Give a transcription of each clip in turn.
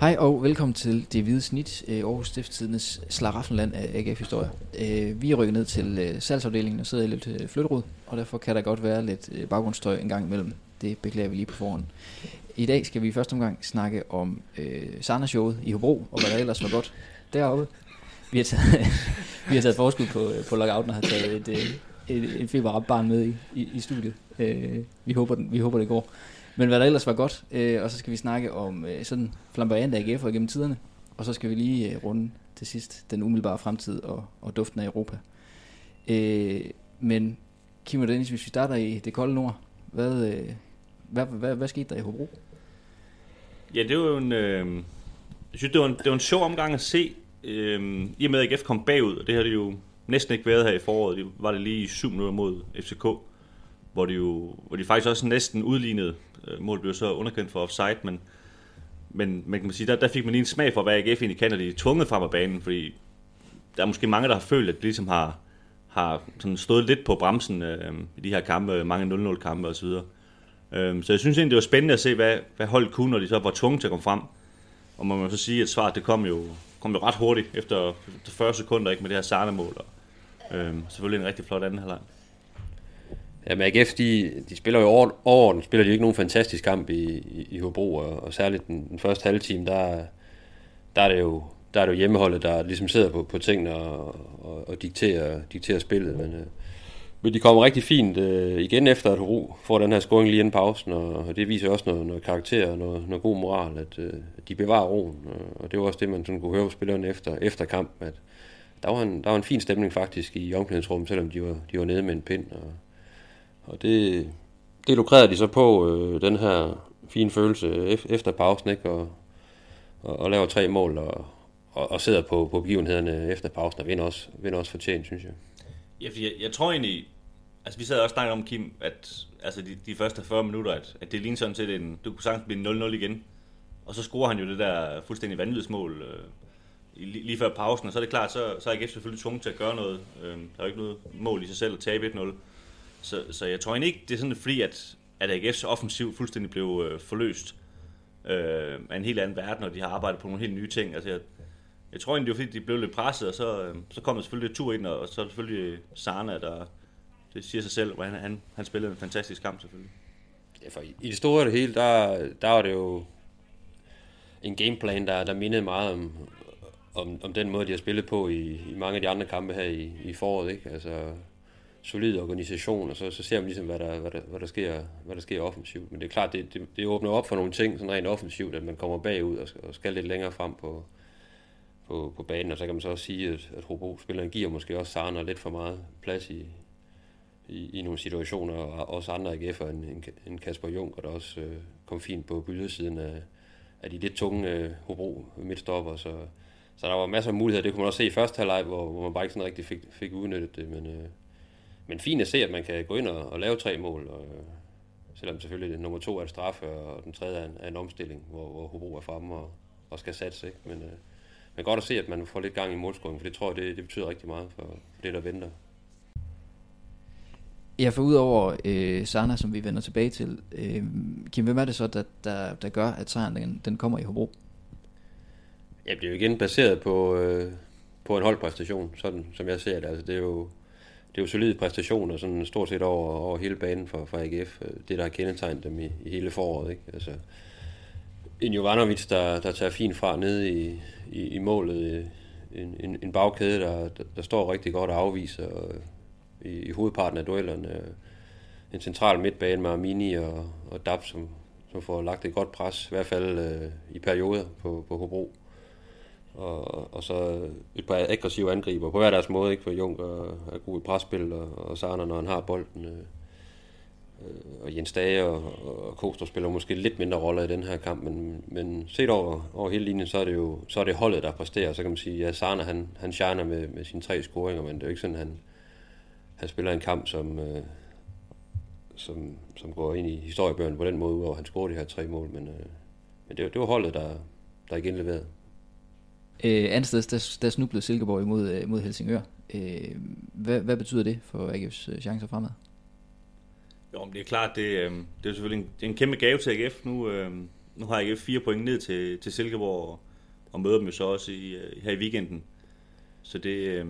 Hej og velkommen til Det Hvide Snit, øh, Aarhus Stiftstidens Slaraffenland af AGF Historie. Øh, vi er rykket ned til øh, salgsafdelingen og sidder i lidt flytterod, og derfor kan der godt være lidt baggrundsstøj en gang imellem. Det beklager vi lige på forhånd. I dag skal vi i første omgang snakke om øh, Sarna-showet i Hobro, og hvad der ellers var godt deroppe. Vi har taget, vi har taget forskud på, på lockouten og har taget et, et, et, et barn med i, i, i studiet. Øh, vi, håber, vi håber, det går. Men hvad der ellers var godt, øh, og så skal vi snakke om øh, sådan flamboyante AGF'er gennem tiderne, og så skal vi lige øh, runde til sidst den umiddelbare fremtid og, og duften af Europa. Øh, men Kim og Dennis, hvis vi starter i det kolde nord, hvad, øh, hvad, hvad, hvad, hvad skete der i Hobro? Ja, det var jo en, øh, jeg synes, det var en, det var en sjov omgang at se, øh, i og med at AGF kom bagud, og det har det jo næsten ikke været her i foråret. Det var det lige i 7 minutter mod FCK, hvor de, jo, hvor de faktisk også næsten udlignede Øh, målet blev så underkendt for offside, men, men man kan sige, der, der fik man lige en smag for, hvad AGF egentlig kan, når de er tvunget frem af banen, fordi der er måske mange, der har følt, at de ligesom har, har sådan stået lidt på bremsen øh, i de her kampe, øh, mange 0-0 kampe osv. Øh, så jeg synes egentlig, det var spændende at se, hvad, hvad holdet kunne, når de så var tvunget til at komme frem. Og man må så sige, at svaret det kom jo, kom jo ret hurtigt efter, efter 40 sekunder ikke med det her Sarne-mål. Og, øh, selvfølgelig en rigtig flot anden halvleg. Ja, men AGF, de, de spiller jo over, overordnet, spiller de ikke nogen fantastisk kamp i, i, i Hobro, og, og særligt den, den første halve time, der, der er det jo der er det jo hjemmeholdet, der ligesom sidder på, på tingene og, og, og dikterer, dikterer spillet. Men, øh, men de kommer rigtig fint øh, igen efter, at Hobro får den her scoring lige inden pausen, og, og det viser også noget, noget karakter og noget, noget god moral, at øh, de bevarer roen. Og, og det var også det, man sådan kunne høre på spillerne efter, efter kampen, at der var, en, der var en fin stemning faktisk i omklædningsrummet, selvom de var, de var nede med en pind. Og, og det, det lukrerede de så på, øh, den her fine følelse efter pausen, ikke? Og, og, og laver tre mål og, og, og sidder på, på begivenhederne efter pausen og vinder også, vinder også fortjent, synes jeg. Ja, for jeg, jeg tror egentlig, altså vi sad også snakket om, Kim, at altså de, de første 40 minutter, at, at det ligner sådan set en, du kunne sagtens blive 0-0 igen. Og så scorer han jo det der fuldstændig vanvidsmål øh, lige, lige før pausen, og så er det klart, så, så er AGF selvfølgelig tvunget til at gøre noget. Øh, der er jo ikke noget mål i sig selv at tabe 1-0. Så, så jeg tror egentlig ikke, det er sådan fordi, at, at AGF's offensiv fuldstændig blev øh, forløst øh, af en helt anden verden, og de har arbejdet på nogle helt nye ting. Altså, jeg, jeg tror egentlig, det var fordi, de blev lidt presset, og så, øh, så kom der selvfølgelig tur ind, og, og så er selvfølgelig Sarna, der det siger sig selv, hvor han, han, han spillede en fantastisk kamp selvfølgelig. Ja, for i, i det store og det hele, der, der var det jo en gameplan, der, der mindede meget om, om, om den måde, de har spillet på i, i mange af de andre kampe her i, i foråret. Ikke? Altså, solid organisation, og så, så ser man ligesom, hvad der, hvad, der, hvad, der sker, hvad der sker offensivt. Men det er klart, det, det, det åbner op for nogle ting, sådan rent offensivt, at man kommer bagud og og skal lidt længere frem på, på, på banen. Og så kan man så også sige, at, at Hobro-spilleren giver måske også Sarner lidt for meget plads i, i, i nogle situationer, og også andre AGF'er end, end Kasper Juncker, der også øh, kom fint på bydersiden af, af de lidt tunge øh, Hobro midtstopper. Så, så der var masser af muligheder. Det kunne man også se i første halvleg, hvor, hvor man bare ikke sådan rigtig fik, fik udnyttet det. Men, øh, men fint at se, at man kan gå ind og, og lave tre mål, og, selvom selvfølgelig nummer to er et straffe, og den tredje er en, er en omstilling, hvor, hvor Hobro er fremme og, og skal satse. Ikke? Men, øh, men godt at se, at man får lidt gang i målscoring, for det tror jeg, det, det betyder rigtig meget for, for det, der venter. Ja, for udover øh, Sana, som vi vender tilbage til, øh, Kim, hvem er det så, der, der, der gør, at sejren den, den kommer i Hobro? Ja, det er jo igen baseret på, øh, på en holdpræstation, sådan som jeg ser det. Altså, det er jo det er jo solide præstationer, sådan stort set over, over hele banen for, for AGF. Øh, det, der har kendetegnet dem i, i hele foråret. Ikke? Altså, en Jovanovic, der, der tager fint fra ned i, i, i målet. Øh, en, en, en bagkæde, der, der, der står rigtig godt og afviser øh, i, i hovedparten af duellerne. En central midtbane med Armini og, og Dab, som, som får lagt et godt pres, i hvert fald øh, i perioder på, på Hobro og, og så et par aggressive angriber på hver deres måde, ikke? For Junker er god i presspil, og, og Sarner, når han har bolden. Øh, øh, og Jens Dage og, og Koster spiller måske lidt mindre roller i den her kamp, men, men set over, over hele linjen, så er det jo så er det holdet, der præsterer. Så kan man sige, at ja, Sarner han, han shiner med, med sine tre scoringer, men det er jo ikke sådan, han, han spiller en kamp, som, øh, som, som går ind i historiebøgerne på den måde, hvor han scorer de her tre mål, men, øh, men det, det var holdet, der, der igen leverede. Øh, andet sted, der, der snublede Silkeborg imod øh, mod Helsingør. Øh, hvad, hvad betyder det for AGF's øh, chancer fremad? Jo, men det er klart, det, øh, det er selvfølgelig en, det er en kæmpe gave til AGF. Nu, øh, nu har AGF fire point ned til, til Silkeborg, og, og møder dem jo så også i, øh, her i weekenden. Så det, øh,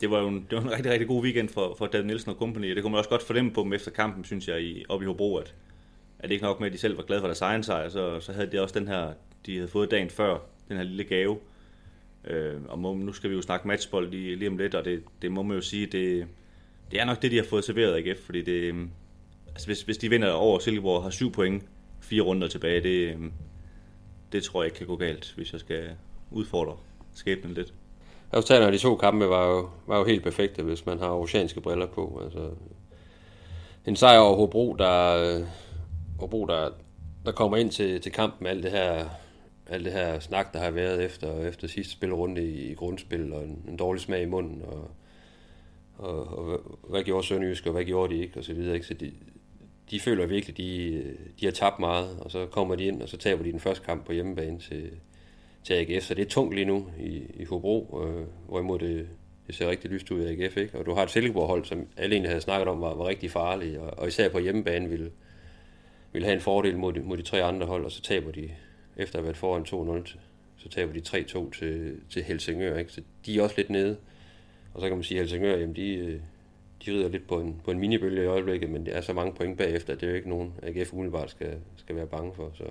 det var jo en, det var en rigtig, rigtig god weekend for, for David Nielsen og company, og det kunne man også godt fornemme på dem efter kampen, synes jeg, i, op i Hobro, at, at det ikke nok med, at de selv var glade for deres egen sejr, så, så havde de også den her, de havde fået dagen før, den her lille gave. Øh, og må, nu skal vi jo snakke matchbold lige, lige om lidt, og det, det må man jo sige, det, det er nok det, de har fået serveret AGF, fordi det, øh, altså hvis, hvis de vinder over Silkeborg og har syv point, fire runder tilbage, det, øh, det tror jeg ikke kan gå galt, hvis jeg skal udfordre skæbnen lidt. Resultaterne af de to kampe var jo, var jo helt perfekte, hvis man har oceanske briller på. Altså, en sejr over Hobro, der, øh, Hobro, der, der kommer ind til, til kampen med alt det her alt det her snak, der har været efter, efter sidste spilrunde i, i grundspil, og en, en dårlig smag i munden, og, og, og hvad gjorde Sønderjysk, og hvad gjorde de ikke, og så videre. Ikke? Så de, de føler virkelig, de, de har tabt meget, og så kommer de ind, og så taber de den første kamp på hjemmebane til, til AGF, så det er tungt lige nu i, i Hobro, øh, hvorimod det, det ser rigtig lyst ud i AGF, ikke? Og du har et Silkeborg-hold, som alle egentlig havde snakket om, var, var rigtig farlige, og, og især på hjemmebane ville, ville have en fordel mod de, mod de tre andre hold, og så taber de efter at have været foran 2-0, så taber de 3-2 til, til Helsingør, ikke? så de er også lidt nede. Og så kan man sige, at Helsingør, jamen de, øh, de rider lidt på en, på en minibølge i øjeblikket, men det er så mange point bagefter, at det er jo ikke nogen, AGF umiddelbart skal, skal være bange for. Så,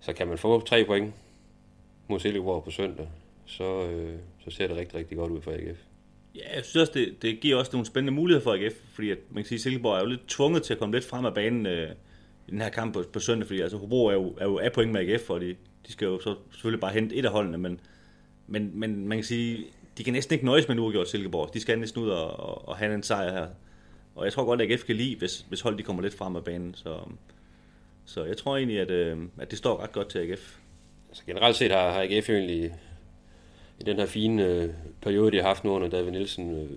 så kan man få tre point mod Silkeborg på søndag, så, øh, så ser det rigtig, rigtig godt ud for AGF. Ja, jeg synes også, det, det giver også nogle spændende muligheder for AGF, fordi at, man kan sige, at Silkeborg er jo lidt tvunget til at komme lidt frem af banen øh, i den her kamp på, på søndag, fordi altså Hobro er jo, er jo af point med AGF, og de, de skal jo så selvfølgelig bare hente et af holdene, men, men, men man kan sige, de kan næsten ikke nøjes med en uafgjort Silkeborg. De skal næsten ud og, og, og have en sejr her. Og jeg tror godt, at AGF kan lide, hvis, hvis holdet de kommer lidt frem af banen. Så, så jeg tror egentlig, at, øh, at det står ret godt til AGF. Altså generelt set har, har AGF jo egentlig i den her fine øh, periode, de har haft nu under David Nielsen, øh,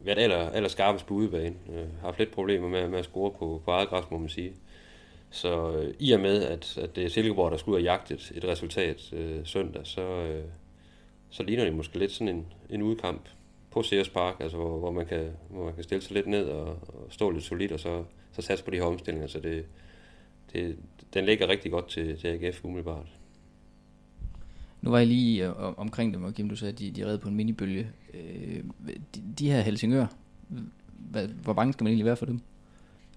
været aller, aller skarpest på udebane. Øh, haft lidt problemer med, med at score på, på eget græs, må man sige. Så øh, i og med, at, at det er Silkeborg, der skulle ud og jagte et, et resultat øh, søndag, så, øh, så ligner det måske lidt sådan en, en udkamp på Sears Park, altså hvor, hvor, man kan, hvor man kan stille sig lidt ned og, og stå lidt solidt, og så, så satse på de her omstillinger. Så det, det, den ligger rigtig godt til, til AGF umiddelbart. Nu var jeg lige øh, omkring dem, og Kim, du sagde, at de, de redde på en minibølge. Øh, de, de her Helsingør, hvad, hvor bange skal man egentlig være for dem?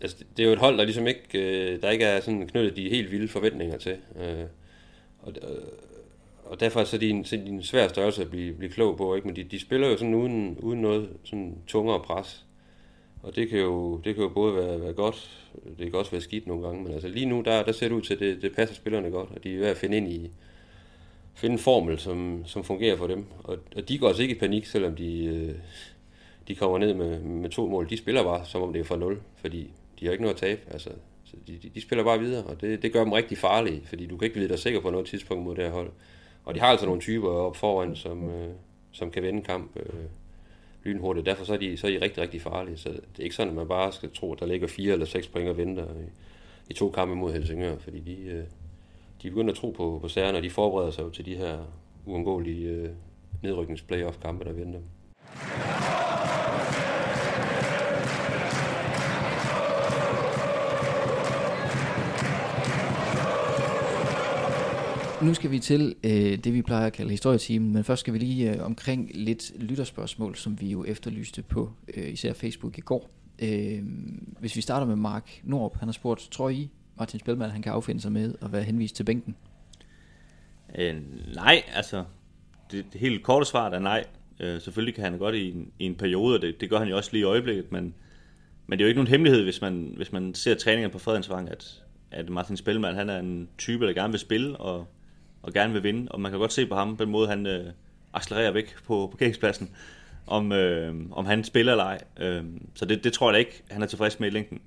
Altså, det er jo et hold, der ligesom ikke, øh, der ikke er sådan knyttet de helt vilde forventninger til. Øh, og, øh, og derfor så er de en, så de en svær størrelse at blive, blive klog på, ikke? men de, de spiller jo sådan uden, uden noget sådan tungere pres. Og det kan jo, det kan jo både være, være godt, det kan også være skidt nogle gange, men altså lige nu, der, der ser det ud til, at det, det passer spillerne godt, og de er ved at finde ind i, finde en formel, som, som fungerer for dem. Og, og de går altså ikke i panik, selvom de, øh, de kommer ned med, med to mål. De spiller bare, som om det er fra nul, fordi de har ikke noget at tabe. Altså, så de, de, de spiller bare videre, og det, det gør dem rigtig farlige, fordi du kan ikke vide dig sikker på noget tidspunkt mod det her hold. Og de har altså nogle typer op foran, som, øh, som kan vende kamp øh, lynhurtigt. Derfor så er, de, så er de rigtig, rigtig farlige. Så det er ikke sådan, at man bare skal tro, at der ligger fire eller seks point og venter i, i to kampe mod Helsingør, fordi de, øh, de begynder at tro på, på sagerne, og de forbereder sig jo til de her uundgåelige øh, nedryknings-playoff-kampe, der venter dem. Nu skal vi til øh, det, vi plejer at kalde historietimen, men først skal vi lige øh, omkring lidt lytterspørgsmål, som vi jo efterlyste på øh, især Facebook i går. Øh, hvis vi starter med Mark Nordrup, han har spurgt, tror I, Martin Spelman, han kan affinde sig med at være henvist til bænken? Øh, nej, altså, det, det helt korte svar er nej. Øh, selvfølgelig kan han godt i en, i en periode, og det, det gør han jo også lige i øjeblikket, men, men det er jo ikke nogen hemmelighed, hvis man, hvis man ser træningen på Fredensvang, at, at Martin Spelman, han er en type, der gerne vil spille, og og gerne vil vinde, og man kan godt se på ham, den måde han øh, accelererer væk på parkeringspladsen, om, øh, om han spiller eller ej. Øh, så det, det tror jeg da ikke, han er tilfreds med i længden.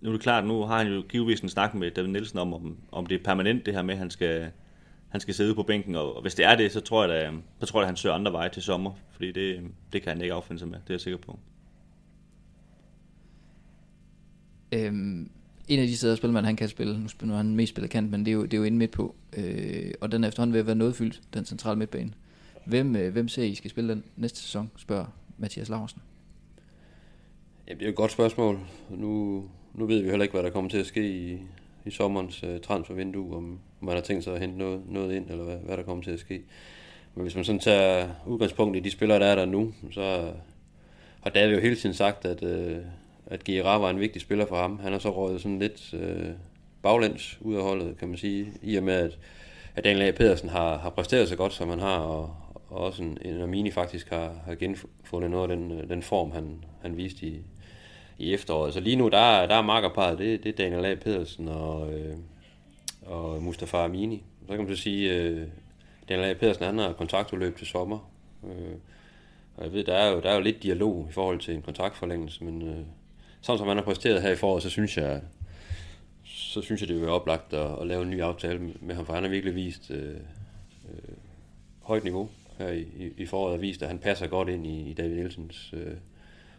Nu er det klart, nu har han jo givetvis en snak med David Nielsen om, om, om det er permanent det her med, at han skal, han skal sidde på bænken, og, og hvis det er det, så tror jeg da, så tror jeg, at han søger andre veje til sommer, fordi det, det kan han ikke affinde sig med, det er jeg sikker på. Øhm, en af de steder, spiller han kan spille, nu spiller han mest spillet kant, men det er jo, det er jo inde midt på, øh, og den er efterhånden ved at være noget fyldt, den centrale midtbane. Hvem, øh, hvem ser I skal spille den næste sæson, spørger Mathias Larsen. Ja, det er et godt spørgsmål. Nu, nu ved vi heller ikke, hvad der kommer til at ske i, i sommerens øh, transfervindue, om man har tænkt sig at hente noget, noget ind, eller hvad, hvad der kommer til at ske. Men hvis man sådan tager udgangspunkt i de spillere, der er der nu, så har David jo hele tiden sagt, at, øh, at Gira var en vigtig spiller for ham. Han har så røget sådan lidt øh, baglæns ud af holdet, kan man sige, i og med, at, at Daniel A. Pedersen har, har præsteret så godt, som han har, og, og også en, en Armini faktisk har, har genfundet noget af den, øh, den form, han, han viste i, i efteråret. Så lige nu, der, der er markerparet, det, det er Daniel A. Pedersen og, øh, og Mustafa Armini. Så kan man så sige, øh, Daniel A. Pedersen, han har kontraktudløb til sommer. Øh, og jeg ved, der er, jo, der er jo lidt dialog i forhold til en kontraktforlængelse, men øh, sådan som han har præsteret her i foråret, så synes jeg, så synes jeg, det vil være oplagt at, at lave en ny aftale med ham, for han har virkelig vist øh, øh, højt niveau her i, i, i foråret, og vist, at han passer godt ind i, i David Nielsens øh,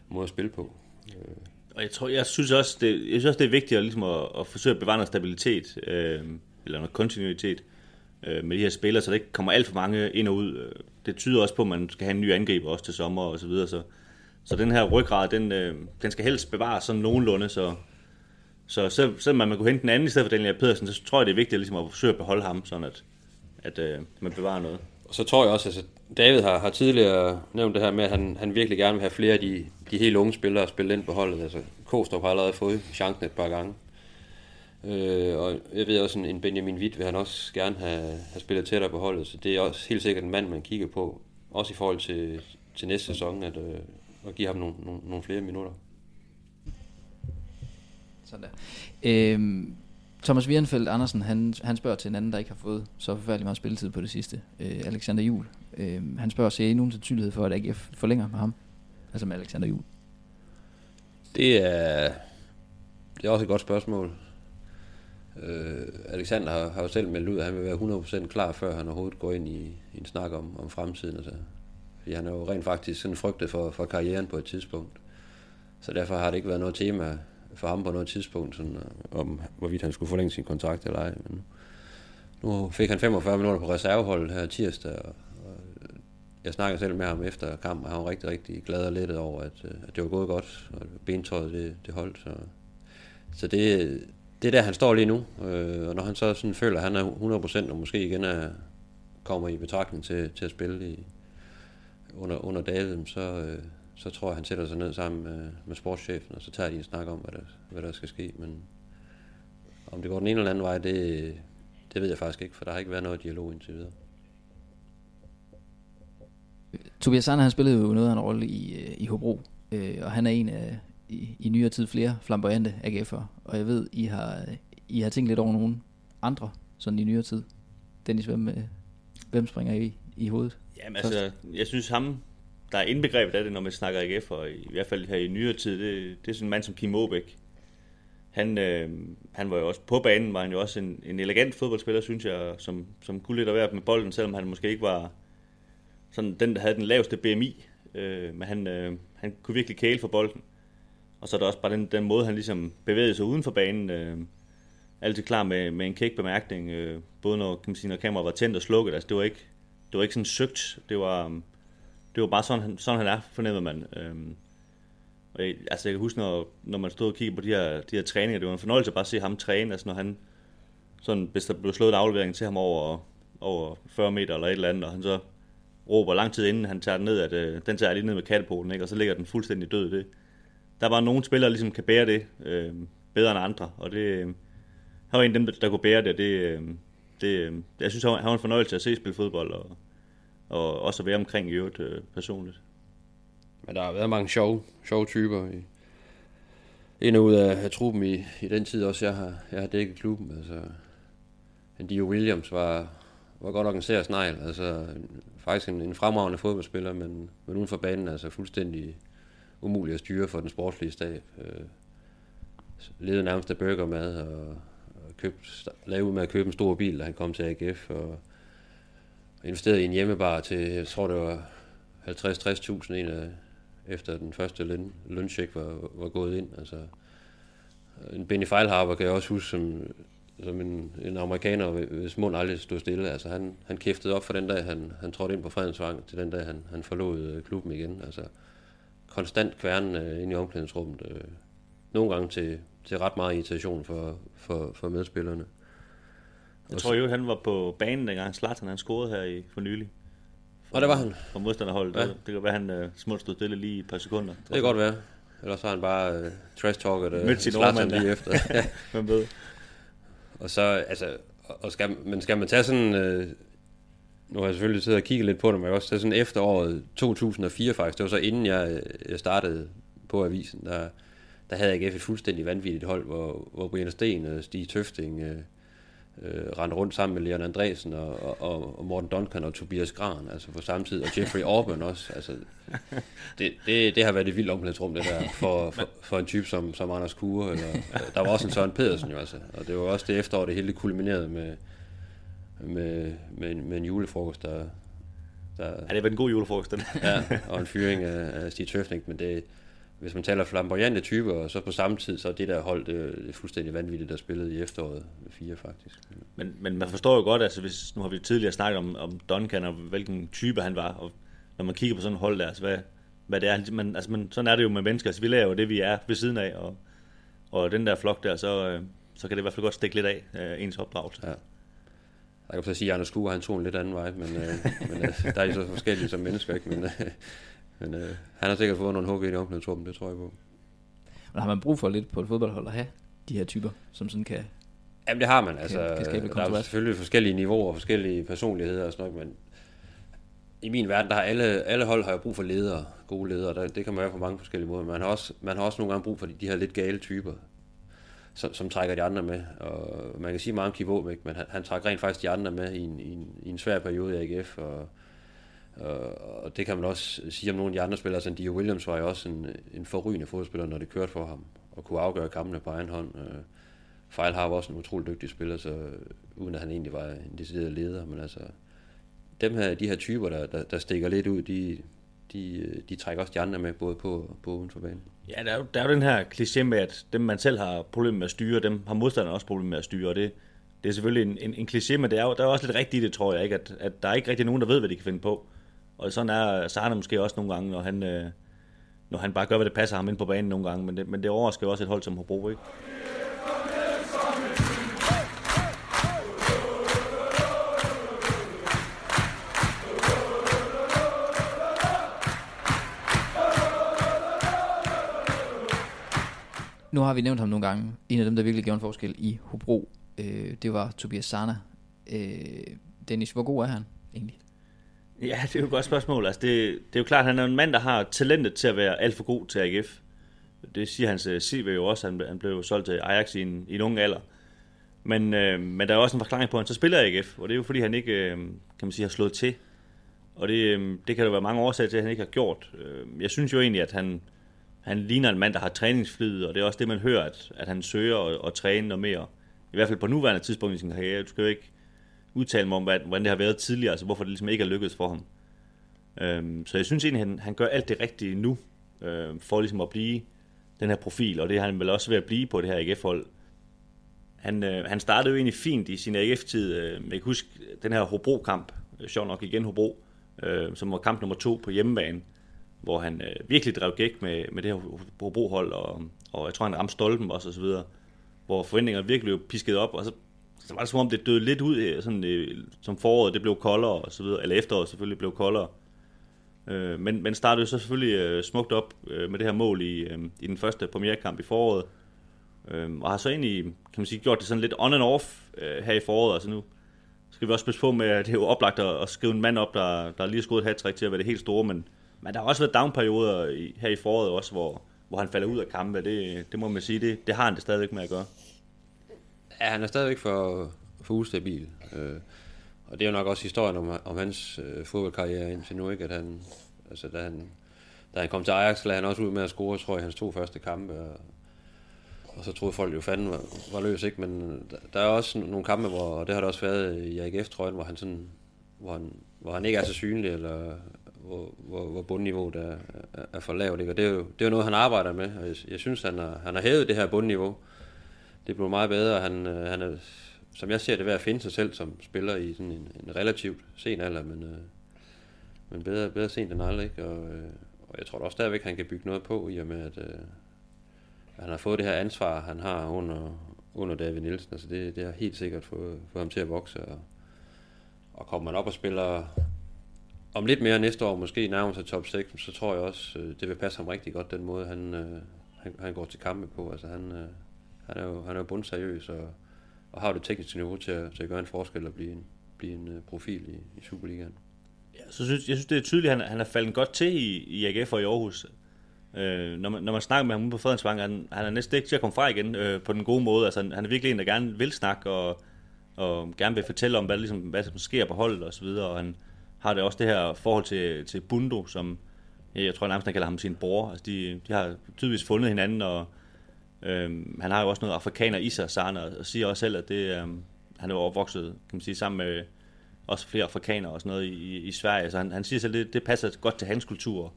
måde at spille på. Øh. Og jeg tror, jeg synes også, det, jeg synes også, det er vigtigt at, ligesom at, at forsøge at bevare noget stabilitet, øh, eller noget kontinuitet øh, med de her spillere, så der ikke kommer alt for mange ind og ud. Øh, det tyder også på, at man skal have en ny angriber også til sommer og så videre, så, så den her ryggrad, den, øh, den skal helst bevares sådan nogenlunde, så, så selv, selvom man kunne hente den anden i stedet for Daniel Pedersen, så tror jeg, det er vigtigt ligesom at forsøge at beholde ham, sådan at, at øh, man bevarer noget. Og så tror jeg også, at altså, David har, har tidligere nævnt det her med, at han, han virkelig gerne vil have flere af de, de helt unge spillere at spille ind på holdet. Altså, Kostrup har allerede fået chancen et par gange. Øh, og jeg ved også, en Benjamin Witt vil han også gerne have, have spillet tættere på holdet, så det er også helt sikkert en mand, man kigger på, også i forhold til, til næste sæson, at, øh, at give ham nogle, nogle, nogle flere minutter. Sådan der. Øhm, Thomas Wierenfeldt Andersen, han, han spørger til en anden, der ikke har fået så forfærdelig meget spilletid på det sidste. Øh, Alexander Jul. Øh, han spørger, ser I nogen sandsynlighed for, at AGF forlænger med ham? Altså med Alexander Jul. Det er, det er også et godt spørgsmål. Øh, Alexander har, har jo selv meldt ud, at han vil være 100% klar, før han overhovedet går ind i, i en snak om, om fremtiden. Altså. Fordi han er jo rent faktisk sådan frygtet for, for karrieren på et tidspunkt. Så derfor har det ikke været noget tema for ham på noget tidspunkt, sådan, øh, om hvorvidt han skulle forlænge sin kontrakt eller ej. Men nu fik han 45 minutter på reserveholdet her tirsdag, og, og jeg snakkede selv med ham efter kampen, og han var rigtig, rigtig glad og lettet over, at, øh, at det var gået godt, og bentøjet det, det holdt. Så, så det, det er der, han står lige nu, øh, og når han så sådan føler, at han er 100% og måske igen er, kommer i betragtning til, til at spille i, under, under David, så, øh, så tror jeg, han sætter sig ned sammen med, med sportschefen, og så tager de en snak om, hvad der, hvad der skal ske. Men om det går den ene eller anden vej, det, det ved jeg faktisk ikke, for der har ikke været noget dialog indtil videre. Tobias Sander, han spillede jo noget af en rolle i, øh, i Hobro, øh, og han er en af i, i nyere tid flere flamboyante AGF'ere, og jeg ved, I har, I har tænkt lidt over nogle andre, sådan i nyere tid. Dennis, hvem, øh, hvem springer I i hovedet? Jamen altså, jeg synes ham, der er indbegrebet af det, når man snakker AGF, og i hvert fald her i nyere tid, det, det er sådan en mand som Kim Aabæk. Han, øh, han var jo også på banen, var han jo også en, en elegant fodboldspiller, synes jeg, som, som kunne lidt at være med bolden, selvom han måske ikke var sådan den, der havde den laveste BMI. Øh, men han, øh, han kunne virkelig kæle for bolden. Og så er der også bare den, den måde, han ligesom bevægede sig uden for banen. Øh, altid klar med, med en kæk bemærkning, øh, både når, kan man sige, når kameraet var tændt og slukket. Altså, det var ikke, det var ikke sådan søgt. Det var, øhm, det var bare sådan, han, sådan han er, fornemmede man. Øhm, og jeg, altså jeg kan huske, når, når man stod og kiggede på de her, de her træninger, det var en fornøjelse at bare se ham træne, altså når han, sådan, hvis der blev slået en aflevering til ham over, over 40 meter eller et eller andet, og han så råber lang tid inden han tager den ned, at øh, den tager jeg lige ned med kattepolen, ikke? og så ligger den fuldstændig død. Det, der var nogle spillere, der ligesom kan bære det øh, bedre end andre, og det, øh, han var en af dem, der kunne bære det, det, øh, det øhm, jeg synes, han var en fornøjelse at se spille fodbold, og, og også at være omkring i øvrigt øh, personligt. Men der har været mange sjove, sjove typer i, ind og ud af, af truppen i, i den tid også, jeg har, jeg har dækket klubben. Altså, Dio Williams var, var godt nok en sær snegl. Altså, faktisk en, en fremragende fodboldspiller, men, men uden for banen altså fuldstændig umulig at styre for den sportslige stab. Øh, levede nærmest af burgermad og, købt, lagde ud med at købe en stor bil, da han kom til AGF, og investerede i en hjemmebar til, jeg tror det var 50-60.000 en af, efter den første løn, løncheck var, var gået ind. Altså, en Benny Feilhaber kan jeg også huske som, som en, en amerikaner, hvis mund aldrig stod stille. Altså, han, han kæftede op for den dag, han, han trådte ind på Fredensvang, til den dag, han, han forlod øh, klubben igen. Altså, konstant kværnen øh, ind i omklædningsrummet. Øh, nogle gange til, til ret meget irritation for, for, for medspillerne. Jeg tror jo, han var på banen, dengang Zlatan han scorede her i, for nylig. Og der var han. For modstanderholdet. Ja. Ja. Det kan være, han uh, smukt stod stille lige et par sekunder. Det kan godt være. Ellers så har han bare uh, trash-talket uh, Mødt sin Zlatan lige ja. efter. ja. Hvem ved? Og så, altså, og skal, men skal man tage sådan, øh, nu har jeg selvfølgelig siddet og kigget lidt på det, men jeg også tage sådan efteråret 2004 faktisk, det var så inden jeg, øh, jeg startede på avisen, der, der havde AGF et fuldstændig vanvittigt hold, hvor, hvor Brian Sten og Stig Tøfting øh, øh, rendte rundt sammen med Leon Andresen og, og, og Morten Duncan og Tobias Gran, altså på samme tid, og Jeffrey Orban også, altså det, det, det har været et vildt omklædningsrum, det der, for, for, for en type som, som Anders Kure, eller, der var også en Søren Pedersen jo, altså, og det var også det efterår, det hele kulminerede med, med, med, en, med en julefrokost, der, der, Ja, det været en god julefrokost, den. ja, og en fyring af, af Stig Tøfning, men det, hvis man taler flamboyante typer, og så på samme tid, så er det der hold, det, det er fuldstændig vanvittigt, der spillede i efteråret med fire faktisk. Men, men man forstår jo godt, altså hvis, nu har vi tidligere snakket om, om Duncan og hvilken type han var, og når man kigger på sådan et hold der, altså hvad, hvad det er, man, altså man, sådan er det jo med mennesker, altså vi laver jo det, vi er ved siden af, og, og den der flok der, så, øh, så kan det i hvert fald godt stikke lidt af, øh, ens opdragelse. Ja. Jeg kan så sige, at Anders Skue, han tog en lidt anden vej, men, øh, men øh, der er de så forskellige som mennesker, ikke? Men, øh, men øh, han har sikkert fået nogle ind i omklædningsrummet, det tror jeg på. Men har man brug for lidt på et fodboldhold at have de her typer, som sådan kan... Jamen det har man, altså. Kan- kan lidt der er selvfølgelig forskellige niveauer og forskellige personligheder og sådan noget, men i min verden, der har alle, alle hold har jo brug for ledere, gode ledere, der, det kan man være på mange forskellige måder. Man har også, man har også nogle gange brug for de, de her lidt gale typer, som, som trækker de andre med. Og man kan sige meget om Kivå, ikke? men han, han trækker rent faktisk de andre med i en, i en, i en svær periode i AGF, og, og, og det kan man også sige om nogle af de andre spillere. Altså, Dio Williams var jo også en, en forrygende fodspiller, når det kørte for ham, og kunne afgøre kampene på egen hånd. Øh, Fejl har også en utrolig dygtig spiller, så uden at han egentlig var en decideret leder, men altså dem her, de her typer, der, der, der stikker lidt ud, de, de, de trækker også de andre med, både på, på uden for banen. Ja, der er, jo, der er jo den her kliché med, at dem man selv har problemer med at styre, dem har modstanderne også problemer med at styre, og det, det er selvfølgelig en, en, en kliché, men det er jo, der er også lidt rigtigt i det, tror jeg, ikke? At, at der er ikke rigtig nogen, der ved, hvad de kan finde på. Og sådan er Sarne måske også nogle gange, når han, øh, når han bare gør, hvad det passer ham ind på banen nogle gange, men det, men det overrasker jo også et hold som Hobro, ikke? Nu har vi nævnt ham nogle gange. En af dem, der virkelig gjorde en forskel i Hobro, øh, det var Tobias Sana. Øh, Dennis, hvor god er han egentlig? Ja, det er jo et godt spørgsmål. Altså, det, det er jo klart, at han er en mand, der har talentet til at være alt for god til AGF. Det siger hans øh, CV jo også. Han, han blev jo solgt til Ajax i en, i en ung alder. Men, øh, men der er også en forklaring på, at han så spiller AGF, og det er jo fordi, han ikke øh, kan man sige, har slået til. Og det, øh, det kan der være mange årsager til, at han ikke har gjort. Øh, jeg synes jo egentlig, at han, han ligner en mand, der har træningsflid, og det er også det, man hører, at, at han søger at, at træne noget mere. I hvert fald på nuværende tidspunkt i sin karriere. Du skal jo ikke udtale mig om, hvad- hvordan det har været tidligere, altså hvorfor det ligesom ikke er lykkedes for ham. Øhm, så jeg synes egentlig, han, han gør alt det rigtige nu, øh, for ligesom at blive den her profil, og det har han vel også ved at blive på det her AGF-hold. Han, øh, han startede jo egentlig fint i sin AGF-tid. Øh, jeg kan huske den her Hobro-kamp, øh, sjov nok igen Hobro, øh, som var kamp nummer to på hjemmebane, hvor han øh, virkelig drev gæk med, med det her Hobro-hold, og, og jeg tror, han ramte stolpen også, og så videre, hvor forventningerne virkelig blev pisket op, og så, så var det som om, det døde lidt ud, øh, sådan, øh, som foråret, det blev koldere, og så videre, eller efteråret selvfølgelig blev koldere. Øh, men, men startede jo så selvfølgelig øh, smukt op øh, med det her mål i, øh, i den første premierkamp i foråret. Øh, og har så egentlig, kan man sige, gjort det sådan lidt on and off øh, her i foråret. Altså nu skal vi også passe på med, at det er jo oplagt at, at skrive en mand op, der, der lige har skudt et hat til at være det helt store, men, men der har også været downperioder i, her i foråret også, hvor, hvor han falder ud af kampe. Det, det må man sige, det, det har han det stadigvæk med at gøre. Ja, han er stadigvæk for, for ustabil. Øh, og det er jo nok også historien om, om hans øh, fodboldkarriere indtil nu, ikke? At han, altså, da, han, da han kom til Ajax, lagde han også ud med at score, tror jeg, hans to første kampe. Og, og så troede folk jo fanden var, var løs, ikke? Men øh, der, der er også nogle kampe, hvor, og det har der også været i AGF-trøjen, hvor han sådan, hvor han, hvor han ikke er så synlig, eller hvor, hvor, hvor bundniveauet er, er, er for lavt, ikke? Og det er, jo, det er jo noget, han arbejder med, og jeg, jeg synes, han har, han har hævet det her bundniveau. Det blev meget bedre, han, øh, han er, som jeg ser det, ved at finde sig selv som spiller i sådan en, en relativt sen alder, men, øh, men bedre, bedre sent end aldrig, ikke? Og, øh, og jeg tror da også stadigvæk, han kan bygge noget på, i og med, at, øh, han har fået det her ansvar, han har under, under David Nielsen. Altså det, det har helt sikkert fået, fået ham til at vokse. Og, og kommer man op og spiller om lidt mere næste år, måske nærmere sig top 6, så tror jeg også, øh, det vil passe ham rigtig godt, den måde, han, øh, han, han går til kampe på. Altså han, øh, han er jo, han er jo bundseriøs og, og har det tekniske niveau til at, til at gøre en forskel og blive en, blive en øh, profil i, i Superligaen. Ja, så synes, jeg synes, det er tydeligt, at han, han er faldet godt til i, i AGF og i Aarhus. Øh, når, man, når man snakker med ham ude på Fredensvang, han, han er næsten ikke til at komme fra igen øh, på den gode måde. Altså, han, han er virkelig en, der gerne vil snakke og, og gerne vil fortælle om, hvad, ligesom, hvad som sker på holdet og så videre. Og han har det også det her forhold til, til Bundo, som jeg tror nærmest, han kalder ham sin bror. Altså, de, de har tydeligvis fundet hinanden, og Øhm, han har jo også noget afrikaner i sig, Sarne, og siger også selv, at det, øhm, han er opvokset kan man sige, sammen med også flere afrikanere og sådan noget i, i Sverige. Så han, han siger selv, at det, det passer godt til hans kultur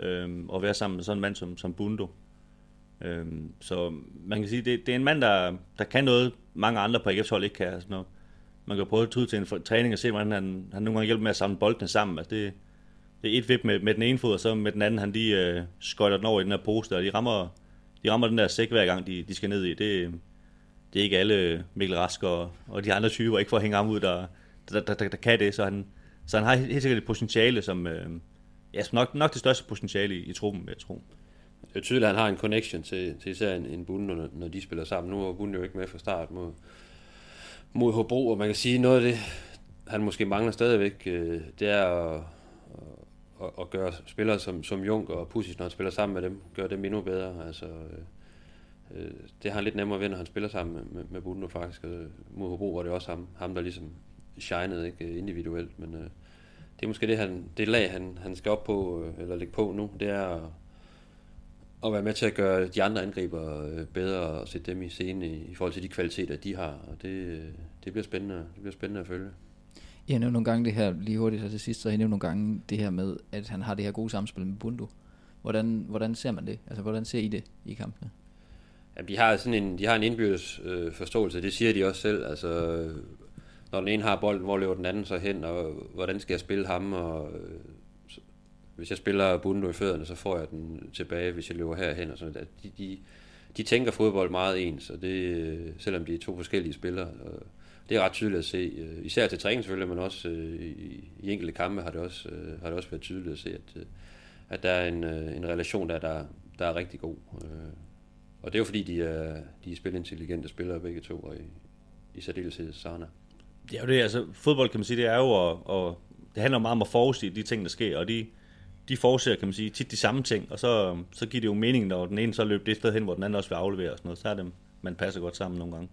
øhm, at være sammen med sådan en mand som, som Bundo. Øhm, så man kan sige, det, det er en mand, der, der kan noget, mange andre på AGF's hold ikke kan. Altså, sådan noget. man kan prøve at tage til en træning og se, hvordan han, han nogle gange hjælper med at samle boldene sammen. Altså, det, det er et vip med, med den ene fod, og så med den anden, han lige øh, skøjter den over i den her pose, og de rammer, de rammer den der sæk hver gang, de, de skal ned i. Det, det er ikke alle Mikkel Rask og, og de andre typer, ikke for at hænge ham ud, der, der, der, der, der kan det. Så han, så han har helt sikkert et potentiale, som, øh, ja, nok, nok det største potentiale i, i truppen, vil jeg tro. Det er tydeligt, at han har en connection til, til især en, en Bund, når, når de spiller sammen. Nu er Bund jo ikke med fra start mod, mod Hobro, og man kan sige, noget af det, han måske mangler stadigvæk, øh, det er at, at, at gøre spillere som, som Jung og Pusic, når han spiller sammen med dem, gøre dem endnu bedre. Altså, øh, øh, det har han lidt nemmere ved, når han spiller sammen med, med, med Bunde faktisk. Og mod Hobro var det også ham, ham der ligesom shinede ikke, individuelt, men øh, det er måske det, han, det lag, han, han skal op på, øh, eller lægge på nu, det er at, at være med til at gøre de andre angriber øh, bedre og sætte dem i scene i, i forhold til de kvaliteter, de har. Og det, øh, det bliver spændende, det bliver spændende at følge. Jeg nævnte nogle gange det her, lige hurtigt så til sidst, så jeg nævnte nogle gange det her med, at han har det her gode samspil med Bundu. Hvordan, hvordan ser man det? Altså, hvordan ser I det i kampene? Jamen, de har sådan en, de har en indbyrdes øh, forståelse, det siger de også selv. Altså, når den ene har bolden, hvor løber den anden så hen, og hvordan skal jeg spille ham, og øh, hvis jeg spiller Bundo i fødderne, så får jeg den tilbage, hvis jeg løber herhen, og sådan noget. De, de, de tænker fodbold meget ens, og det, øh, selvom de er to forskellige spillere. Og det er ret tydeligt at se, øh, især til træning selvfølgelig, men også øh, i, i enkelte kampe har det også, øh, har det også været tydeligt at se, at, at der er en, en relation, der, der, der er rigtig god. Og det er jo fordi, de er, de er spilintelligente spillere begge to, og i, i særdeleshed Sana. Det er jo det, altså, fodbold kan man sige, det er jo at, og det handler meget om at forudse de ting, der sker, og de, de forudser, kan man sige, tit de samme ting, og så, så giver det jo mening, når den ene så løber det sted hen, hvor den anden også vil aflevere og sådan noget, så er det, man passer godt sammen nogle gange.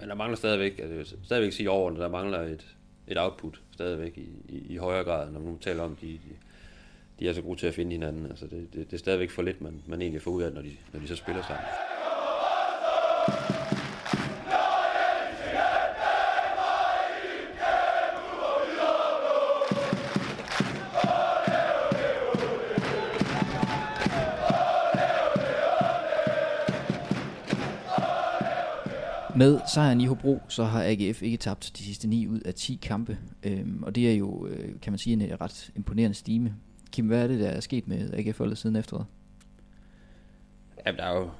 Men der mangler stadigvæk, altså, stadigvæk sige over, der mangler et, et output stadigvæk i, i, i højere grad, når man taler om, de, de, de er så gode til at finde hinanden. Altså det, det, det er stadigvæk for lidt, man, man egentlig får ud af, når de, når de så spiller sammen. Med sejren i Hobro, så har AGF ikke tabt de sidste 9 ud af 10 kampe. Øhm, og det er jo, øh, kan man sige, en øh, ret imponerende stime. Kim, hvad er det, der er sket med AGF-holdet siden efteråret? Ja, der er jo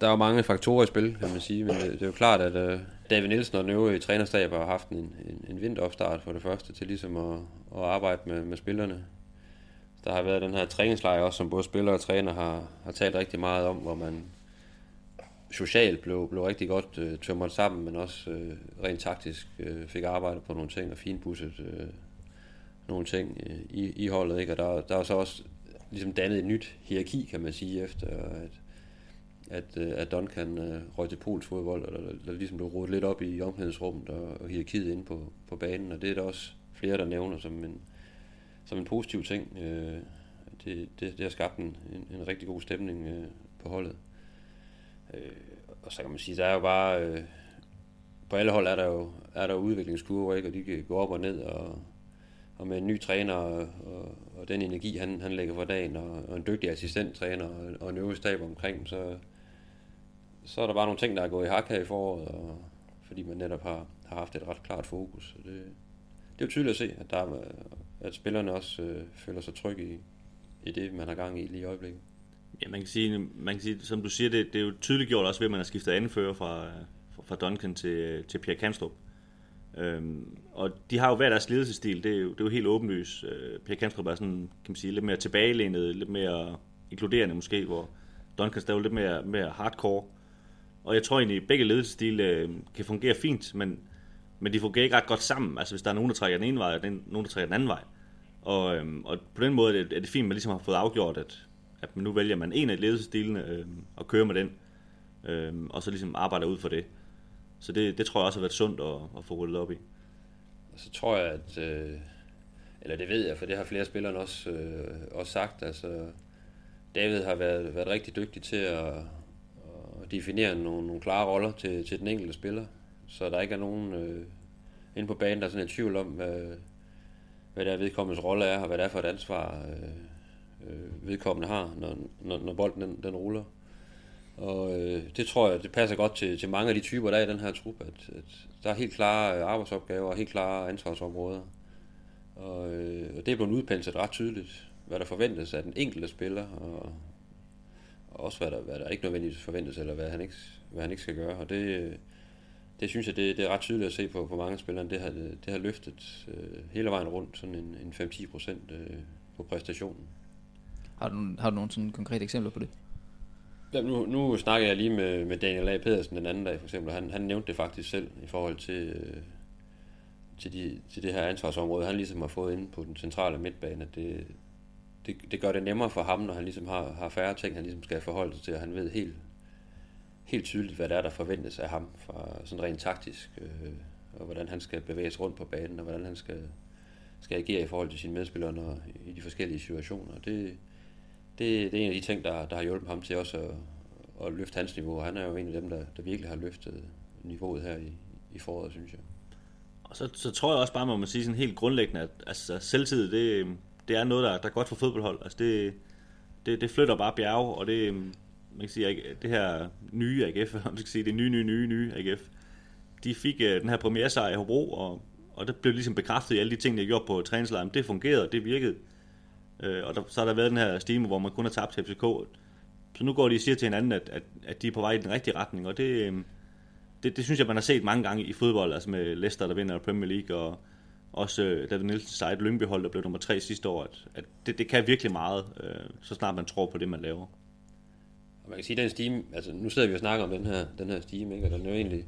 der er jo mange faktorer i spil, kan man sige, men det, det er jo klart, at uh, David Nielsen og den øvrige trænerstab har haft en, en, en vinteropstart for det første, til ligesom at, at arbejde med, med spillerne. Der har været den her træningslejr også, som både spillere og træner har, har talt rigtig meget om, hvor man socialt blev, blev rigtig godt øh, tømret sammen, men også øh, rent taktisk øh, fik arbejdet på nogle ting og finpudset øh, nogle ting øh, i, i holdet. Ikke? Og der, der er så også ligesom dannet et nyt hierarki, kan man sige, efter at, at, øh, at Duncan øh, røg til Pols fodbold, og der, der ligesom blev rodet lidt op i omklædningsrummet og, og hierarkiet inde på, på banen, og det er der også flere, der nævner som en, som en positiv ting. Øh, det, det, det har skabt en, en, en rigtig god stemning øh, på holdet. Øh, og så kan man sige, der er jo bare... Øh, på alle hold er der jo er der udviklingskurver, ikke? og de kan gå op og ned, og, og med en ny træner, og, og, og den energi, han, han lægger for dagen, og, og en dygtig assistenttræner, og, og en stab omkring, så, så er der bare nogle ting, der er gået i hak her i foråret, og, fordi man netop har, har haft et ret klart fokus. Så det, det er jo tydeligt at se, at, der at spillerne også øh, føler sig trygge i, i det, man har gang i lige i øjeblikket. Ja, man kan sige, man kan sige som du siger, det, det er jo tydeligt gjort også ved, at man har skiftet anfører fra, fra Duncan til, til Pierre Kanstrup. Øhm, og de har jo hver deres ledelsesstil, det er jo, det er jo helt åbenlyst. Øh, Pierre Kanstrup er sådan, kan man sige, lidt mere tilbagelænet, lidt mere inkluderende måske, hvor Duncan er jo lidt mere, mere hardcore. Og jeg tror egentlig, at begge ledelsesstile øh, kan fungere fint, men, men de fungerer ikke ret godt sammen. Altså hvis der er nogen, der trækker den ene vej, og den, nogen, der trækker den anden vej. Og, øhm, og på den måde er det, er det fint, at man ligesom har fået afgjort, at, at nu vælger man en af ledelsesstilene øh, og kører med den, øh, og så ligesom arbejder ud for det. Så det, det tror jeg også har været sundt at, at få rullet op i. Og så tror jeg, at, øh, eller det ved jeg, for det har flere spillere også, øh, også sagt, altså David har været, været rigtig dygtig til at, at definere nogle, nogle klare roller til, til den enkelte spiller, så der ikke er nogen øh, inde på banen, der er sådan en tvivl om, hvad, hvad der er vedkommendes rolle er, og hvad det er for et ansvar øh, øh, vedkommende har, når, når, når bolden den, den ruller. Og øh, det tror jeg, det passer godt til, til mange af de typer, der er i den her trup, at, at der er helt klare øh, arbejdsopgaver og helt klare ansvarsområder. Og, øh, og det er blevet udpenset ret tydeligt, hvad der forventes af den enkelte spiller, og, og også hvad der, hvad der ikke nødvendigvis forventes, eller hvad han ikke, hvad han ikke skal gøre. Og det, øh, det synes jeg, det, det er ret tydeligt at se på, på mange spillere. Det har, det har løftet øh, hele vejen rundt, sådan en, en 5-10 procent øh, på præstationen. Har du, har du nogle sådan konkrete eksempler på det? Jamen, nu, nu snakkede jeg lige med, med Daniel A. Pedersen den anden dag, for eksempel. Han, han nævnte det faktisk selv i forhold til, øh, til, de, til det her ansvarsområde, han ligesom har fået inde på den centrale midtbane. At det, det, det gør det nemmere for ham, når han ligesom har, har færre ting, han ligesom skal forholde sig til, og han ved helt, helt tydeligt, hvad der er, der forventes af ham, fra sådan rent taktisk, øh, og hvordan han skal bevæge sig rundt på banen, og hvordan han skal, skal agere i forhold til sine medspillere når, i de forskellige situationer. Det, det, det er en af de ting, der, der har hjulpet ham til også at, at løfte hans niveau, han er jo en af dem, der, der virkelig har løftet niveauet her i, i foråret, synes jeg. Og så, så tror jeg også bare, man må sige sådan helt grundlæggende, at altså, selvtid, det, det er noget, der, der er godt for fodboldhold. Altså det, det, det flytter bare bjerge, og det, man kan sige, det her nye AGF, man skal sige, det nye, nye, nye, nye AGF, de fik uh, den her premiere sejr i Hobro, og, og det blev ligesom bekræftet i alle de ting, de gjorde på træningslejren. Det fungerede, det virkede. Øh, og der, så har der været den her stime, hvor man kun har tabt til FCK. Så nu går de og siger til hinanden, at, at, at de er på vej i den rigtige retning, og det, øhm, det, det synes jeg, man har set mange gange i fodbold, altså med Leicester, der vinder Premier League, og også øh, David Nielsen sejt Lyngby-hold, der blev nummer tre sidste år, at, at det, det kan virkelig meget, øh, så snart man tror på det, man laver. Og man kan sige, at den stime, altså nu sidder vi og snakker om den her, den her stime, ikke? og den er jo egentlig,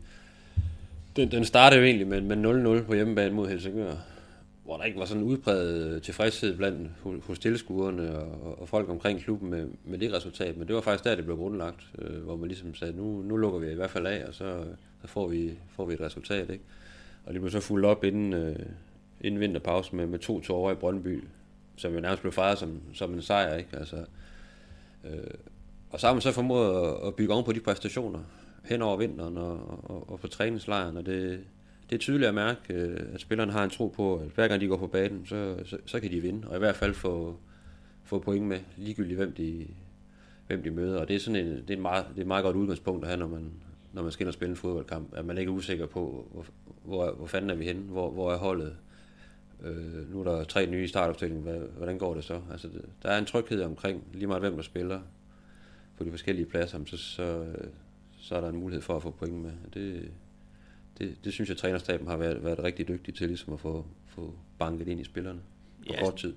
den, den startede jo egentlig med, med 0-0 på hjemmebane mod Helsingør, hvor der ikke var sådan en udbredt tilfredshed blandt hos tilskuerne og, og folk omkring klubben med, med det resultat, men det var faktisk der, det blev grundlagt, øh, hvor man ligesom sagde, nu, nu lukker vi i hvert fald af, og så, så får, vi, får vi et resultat. Ikke? Og det blev så fuldt op inden, øh, inden vinterpause med, med to tårer i Brøndby, som jo nærmest blev fejret som, som en sejr. Ikke? Altså, øh, og så har man så formået at bygge oven på de præstationer hen over vinteren og, og, og på træningslejren, og det, det er tydeligt at mærke, øh, at spillerne har en tro på, at hver gang de går på banen, så, så, så kan de vinde, og i hvert fald få, få point med, ligegyldigt hvem de, hvem de møder. Og det er sådan en, det er en meget, det er et meget godt udgangspunkt at have, når man, når man skal ind og spille en fodboldkamp, at man ikke er usikker på, hvor, hvor, hvor fanden er vi henne, hvor, hvor er holdet. Øh, nu er der tre nye startopstillinger, hvordan går det så? Altså, der er en tryghed omkring, lige meget hvem der spiller, på de forskellige pladser, så, så, så er der en mulighed for at få point med. Det, det, det synes jeg, at trænerstaben har været, været rigtig dygtig til ligesom at få, få banket ind i spillerne på ja, kort tid.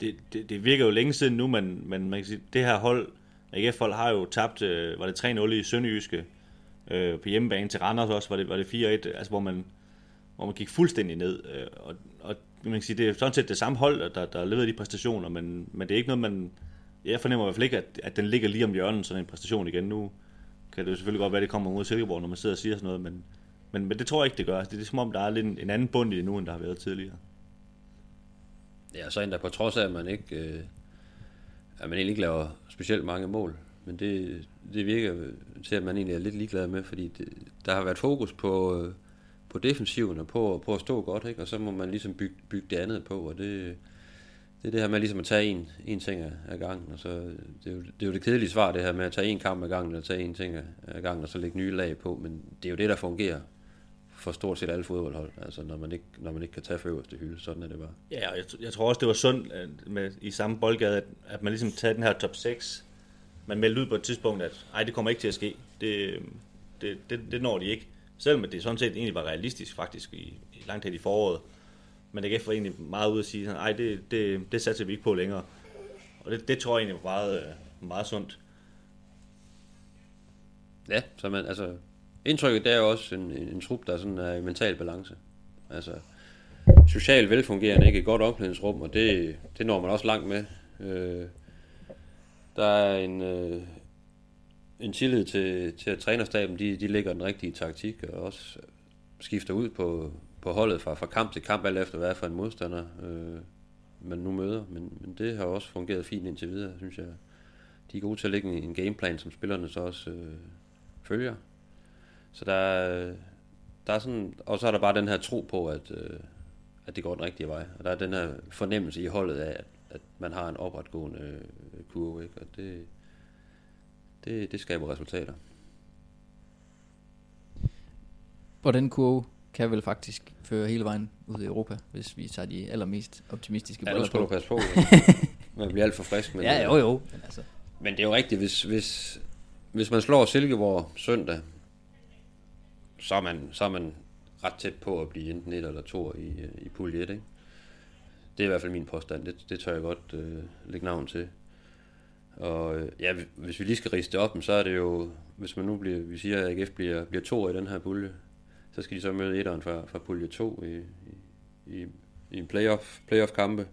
Det, det, det virker jo længe siden nu, men, men man kan sige, det her hold, AGF-hold har jo tabt, øh, var det 3-0 i Sønderjyske, øh, på hjemmebane til Randers også, var det, var det 4-1, altså hvor man, hvor man gik fuldstændig ned. Øh, og, og man kan sige, det er sådan set det samme hold, der, der leverer de præstationer, men, men det er ikke noget, man, jeg fornemmer i hvert fald ikke, at, at den ligger lige om hjørnet, sådan en præstation igen. Nu kan det jo selvfølgelig godt være, at det kommer mod Silkeborg, når man sidder og siger sådan noget, men, men, men det tror jeg ikke, det gør. Det er, det er som om, der er lidt en, en anden bund i det nu, end der har været tidligere. Ja, så endda på trods af, at man ikke, øh, at man egentlig ikke laver specielt mange mål. Men det, det virker til, at man egentlig er lidt ligeglad med, fordi det, der har været fokus på, øh, på defensiven og på, på at stå godt, ikke? og så må man ligesom bygge, bygge det andet på, og det, det er det her med ligesom at tage en, en ting ad gangen. Og så, det, er jo, det er jo det kedelige svar, det her med at tage en kamp ad gangen, og tage en ting ad gangen, og så lægge nye lag på. Men det er jo det, der fungerer for stort set alle fodboldhold, altså når man ikke, når man ikke kan tage for øverste hylde, sådan er det bare. Ja, og jeg, jeg tror også, det var sundt med, i samme boldgade, at, at man ligesom tager den her top 6, man meldte ud på et tidspunkt, at ej, det kommer ikke til at ske. Det, det, det, det når de ikke. Selvom det sådan set egentlig var realistisk faktisk i, i langt hen i foråret. Men det var egentlig meget ud at sige, ej, det, det, det satser vi ikke på længere. Og det, det tror jeg egentlig var meget, øh, meget sundt. Ja, så man, altså, indtrykket det er jo også en, en, trup, der sådan er i mental balance. Altså, socialt velfungerende, ikke et godt omklædningsrum, og det, det når man også langt med. Øh, der er en, øh, en tillid til, til at trænerstaben, de, de lægger den rigtige taktik, og også skifter ud på, på holdet fra, fra kamp til kamp, alt efter hvad for en modstander øh, man nu møder. Men, men det har også fungeret fint indtil videre, synes jeg. De er gode til at lægge en, en gameplan, som spillerne så også øh, følger. Så der er, der er sådan, og så er der bare den her tro på, at, øh, at det går den rigtige vej. Og der er den her fornemmelse i holdet af, at, at man har en opretgående øh, kurve, ikke? og det, det, det skaber resultater. Og den kurve kan vel faktisk føre hele vejen ud i Europa, hvis vi tager de allermest optimistiske ja, briller på. Ja, passe på. man bliver alt for frisk. Men, ja, jo jo. Men, altså. men det er jo rigtigt, hvis, hvis, hvis man slår Silkeborg søndag, så er man, så er man ret tæt på at blive enten et eller to i, øh, i pulje 1, ikke? Det er i hvert fald min påstand. Det, det tør jeg godt øh, lægge navn til. Og øh, ja, hvis vi lige skal riste det op, så er det jo, hvis man nu bliver, vi siger, at AGF bliver, bliver to i den her pulje, så skal de så møde etteren fra, fra pulje 2 i, i, i en playoff, playoff kampe,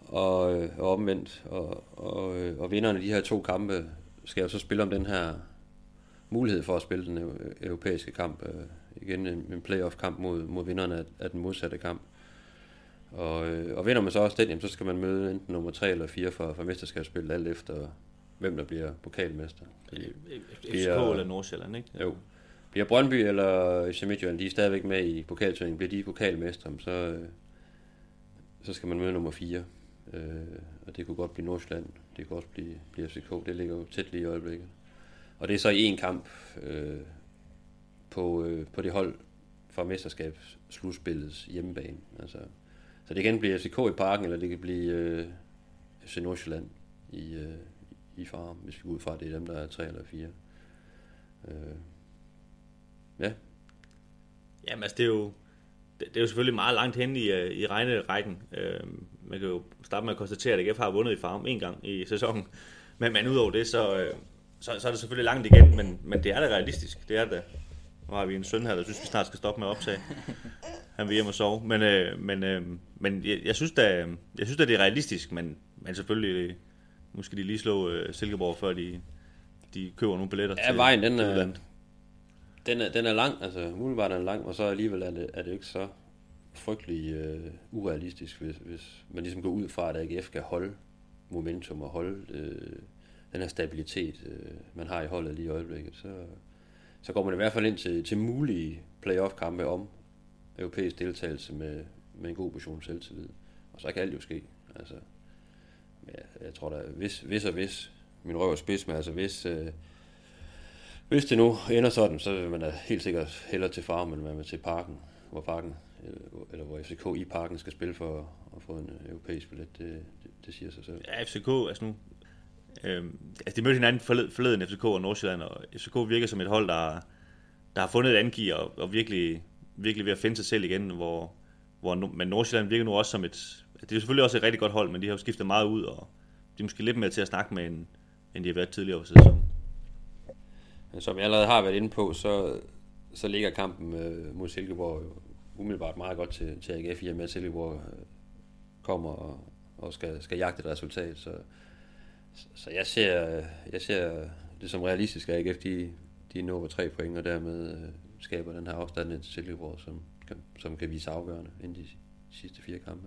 og, øh, og omvendt, og, og, øh, og vinderne af de her to kampe skal jo så spille om den her mulighed for at spille den europæiske kamp, øh, igen en, en playoff-kamp mod, mod vinderne af, af den modsatte kamp. Og, øh, og vinder man så også den, jamen, så skal man møde enten nummer 3 eller 4 for, for mesterskabsspil, alt efter hvem der bliver pokalmester. FCK eller Nordsjælland, ikke? Jo. Bliver Brøndby eller FC Midtjylland, de er stadigvæk med i pokalturneringen, bliver de pokalmester, så, øh, så skal man møde nummer 4. Øh, og det kunne godt blive Nordsjælland, det kunne også blive, blive FCK, det ligger jo tæt lige i øjeblikket. Og det er så i en kamp øh, på, øh, på det hold fra mesterskabsslutspillets hjemmebane. Altså, så det kan blive FCK i parken, eller det kan blive øh, FC Nordsjælland i, øh, i farm, hvis vi går ud fra, at det er dem, der er tre eller fire. Øh, ja. Jamen altså, det er jo, det, det er jo selvfølgelig meget langt hen i, øh, i regnerækken. Øh, man kan jo starte med at konstatere, at AGF har vundet i farm en gang i sæsonen. Men, men udover det, så, øh, så, så er det selvfølgelig langt igen, men, men det er da realistisk. Det er det. Nu har vi en søn her, der synes, vi snart skal stoppe med at optage. Han vil hjem og sove. Men, øh, men, øh, men jeg, jeg, synes da, jeg synes da, det er realistisk, men, men selvfølgelig, nu skal de lige slå øh, Silkeborg, før de, de køber nogle billetter ja, til vejen, den er, den er, den er lang, altså umiddelbart er den lang, og så alligevel er det, er det ikke så frygtelig øh, urealistisk, hvis, hvis man ligesom går ud fra, at AGF kan holde momentum og holde øh, den her stabilitet, øh, man har i holdet lige i øjeblikket, så, så går man i hvert fald ind til, til mulige playoff-kampe om europæisk deltagelse med, med en god portion selvtillid. Og så kan alt jo ske. Altså, ja, jeg tror da, hvis, hvis og hvis, min røv er spids, men altså hvis, øh, hvis det nu ender sådan, så vil man da helt sikkert hellere til farm, end man vil til parken, hvor parken, eller, eller hvor FCK i parken skal spille for at få en europæisk billet. Det, det, det siger sig selv. Ja, FCK, altså nu, øhm, altså de mødte hinanden forleden, forleden FCK og Nordsjælland, og FCK virker som et hold, der, der har fundet et angiv og, og virkelig, virkelig ved at finde sig selv igen, hvor, hvor men Nordsjælland virker nu også som et, det er selvfølgelig også et rigtig godt hold, men de har jo skiftet meget ud, og de er måske lidt mere til at snakke med, end, end de har været tidligere på sæsonen. Som jeg allerede har været inde på, så, så ligger kampen øh, mod Silkeborg jo umiddelbart meget godt til, til AGF, i og med at Silkeborg øh, kommer og, og skal, skal jagte et resultat. Så, så jeg ser, jeg ser det som realistisk, at AGF de, de når tre point, og dermed øh, skaber den her afstand til Silkeborg, som som kan vise afgørende inden de sidste fire kampe.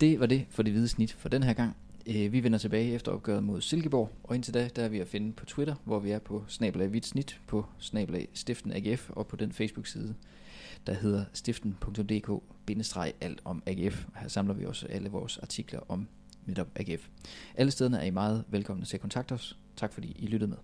Det var det for det hvide snit for den her gang. Øh, vi vender tilbage efter opgøret mod Silkeborg, og indtil da, der er vi at finde på Twitter, hvor vi er på snabelag hvidt snit, på snabelag stiften AGF, og på den Facebook-side, der hedder stiften.dk-alt om AGF. Her samler vi også alle vores artikler om netop AGF. Alle stederne er I meget velkomne til at kontakte os. Tak fordi I lyttede med.